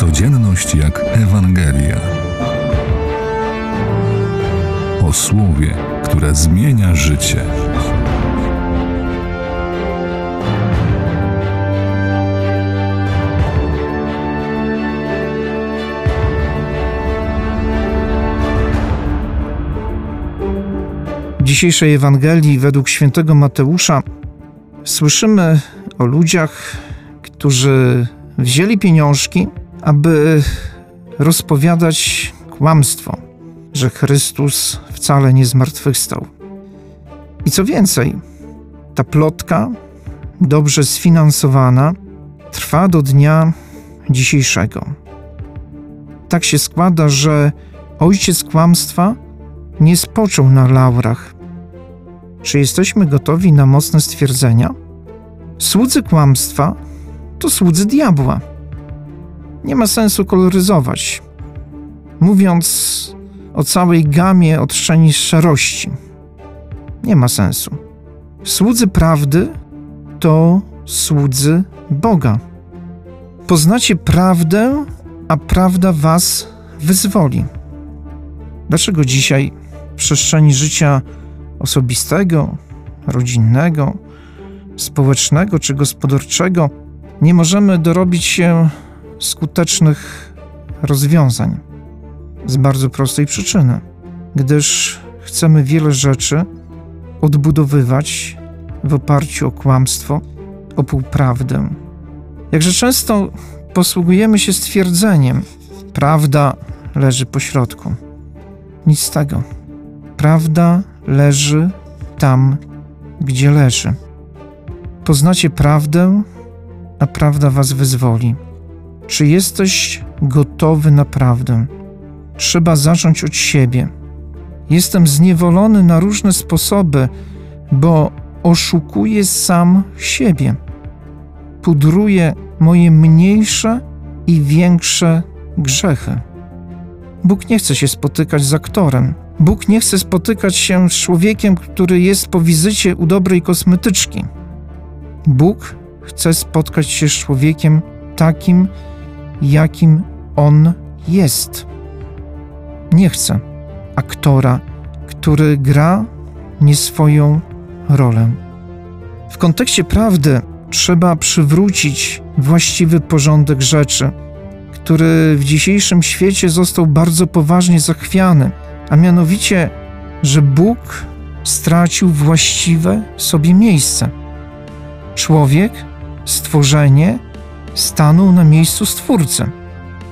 Codzienność jak Ewangelia. O słowie, które zmienia życie. W dzisiejszej Ewangelii według świętego Mateusza słyszymy o ludziach, którzy wzięli pieniążki, aby rozpowiadać kłamstwo, że Chrystus wcale nie zmartwychwstał. I co więcej, ta plotka, dobrze sfinansowana, trwa do dnia dzisiejszego. Tak się składa, że ojciec kłamstwa nie spoczął na laurach. Czy jesteśmy gotowi na mocne stwierdzenia? Słudzy kłamstwa to słudzy diabła. Nie ma sensu koloryzować, mówiąc o całej gamie odczeni szarości. Nie ma sensu. Słudzy prawdy to słudzy Boga. Poznacie prawdę, a prawda was wyzwoli. Dlaczego dzisiaj w przestrzeni życia osobistego, rodzinnego, społecznego czy gospodarczego nie możemy dorobić się skutecznych rozwiązań. Z bardzo prostej przyczyny, gdyż chcemy wiele rzeczy odbudowywać w oparciu o kłamstwo, o półprawdę. Jakże często posługujemy się stwierdzeniem: prawda leży po środku. Nic z tego. Prawda leży tam, gdzie leży. Poznacie prawdę, a prawda was wyzwoli. Czy jesteś gotowy na prawdę? Trzeba zacząć od siebie. Jestem zniewolony na różne sposoby, bo oszukuję sam siebie. Pudruję moje mniejsze i większe grzechy. Bóg nie chce się spotykać z aktorem. Bóg nie chce spotykać się z człowiekiem, który jest po wizycie u dobrej kosmetyczki. Bóg chce spotkać się z człowiekiem takim, jakim on jest. Nie chce aktora, który gra nie swoją rolę. W kontekście prawdy trzeba przywrócić właściwy porządek rzeczy, który w dzisiejszym świecie został bardzo poważnie zachwiany, a mianowicie, że Bóg stracił właściwe sobie miejsce. Człowiek stworzenie stanął na miejscu Stwórcy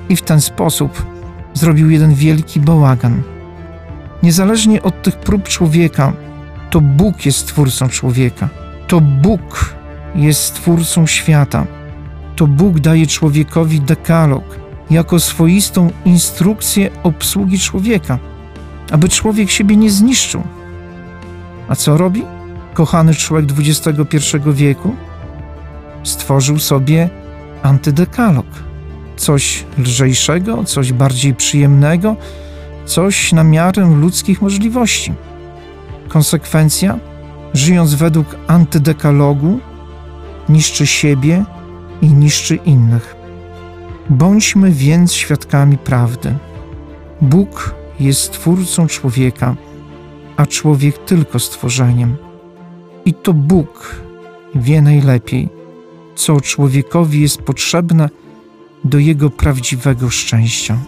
i w ten sposób zrobił jeden wielki bałagan. Niezależnie od tych prób człowieka, to Bóg jest Stwórcą człowieka. To Bóg jest Stwórcą świata. To Bóg daje człowiekowi dekalog jako swoistą instrukcję obsługi człowieka, aby człowiek siebie nie zniszczył. A co robi kochany człowiek XXI wieku? stworzył sobie antydekalog. Coś lżejszego, coś bardziej przyjemnego, coś na miarę ludzkich możliwości. Konsekwencja, żyjąc według antydekalogu, niszczy siebie i niszczy innych. Bądźmy więc świadkami prawdy. Bóg jest twórcą człowieka, a człowiek tylko stworzeniem. I to Bóg wie najlepiej, co człowiekowi jest potrzebne do jego prawdziwego szczęścia.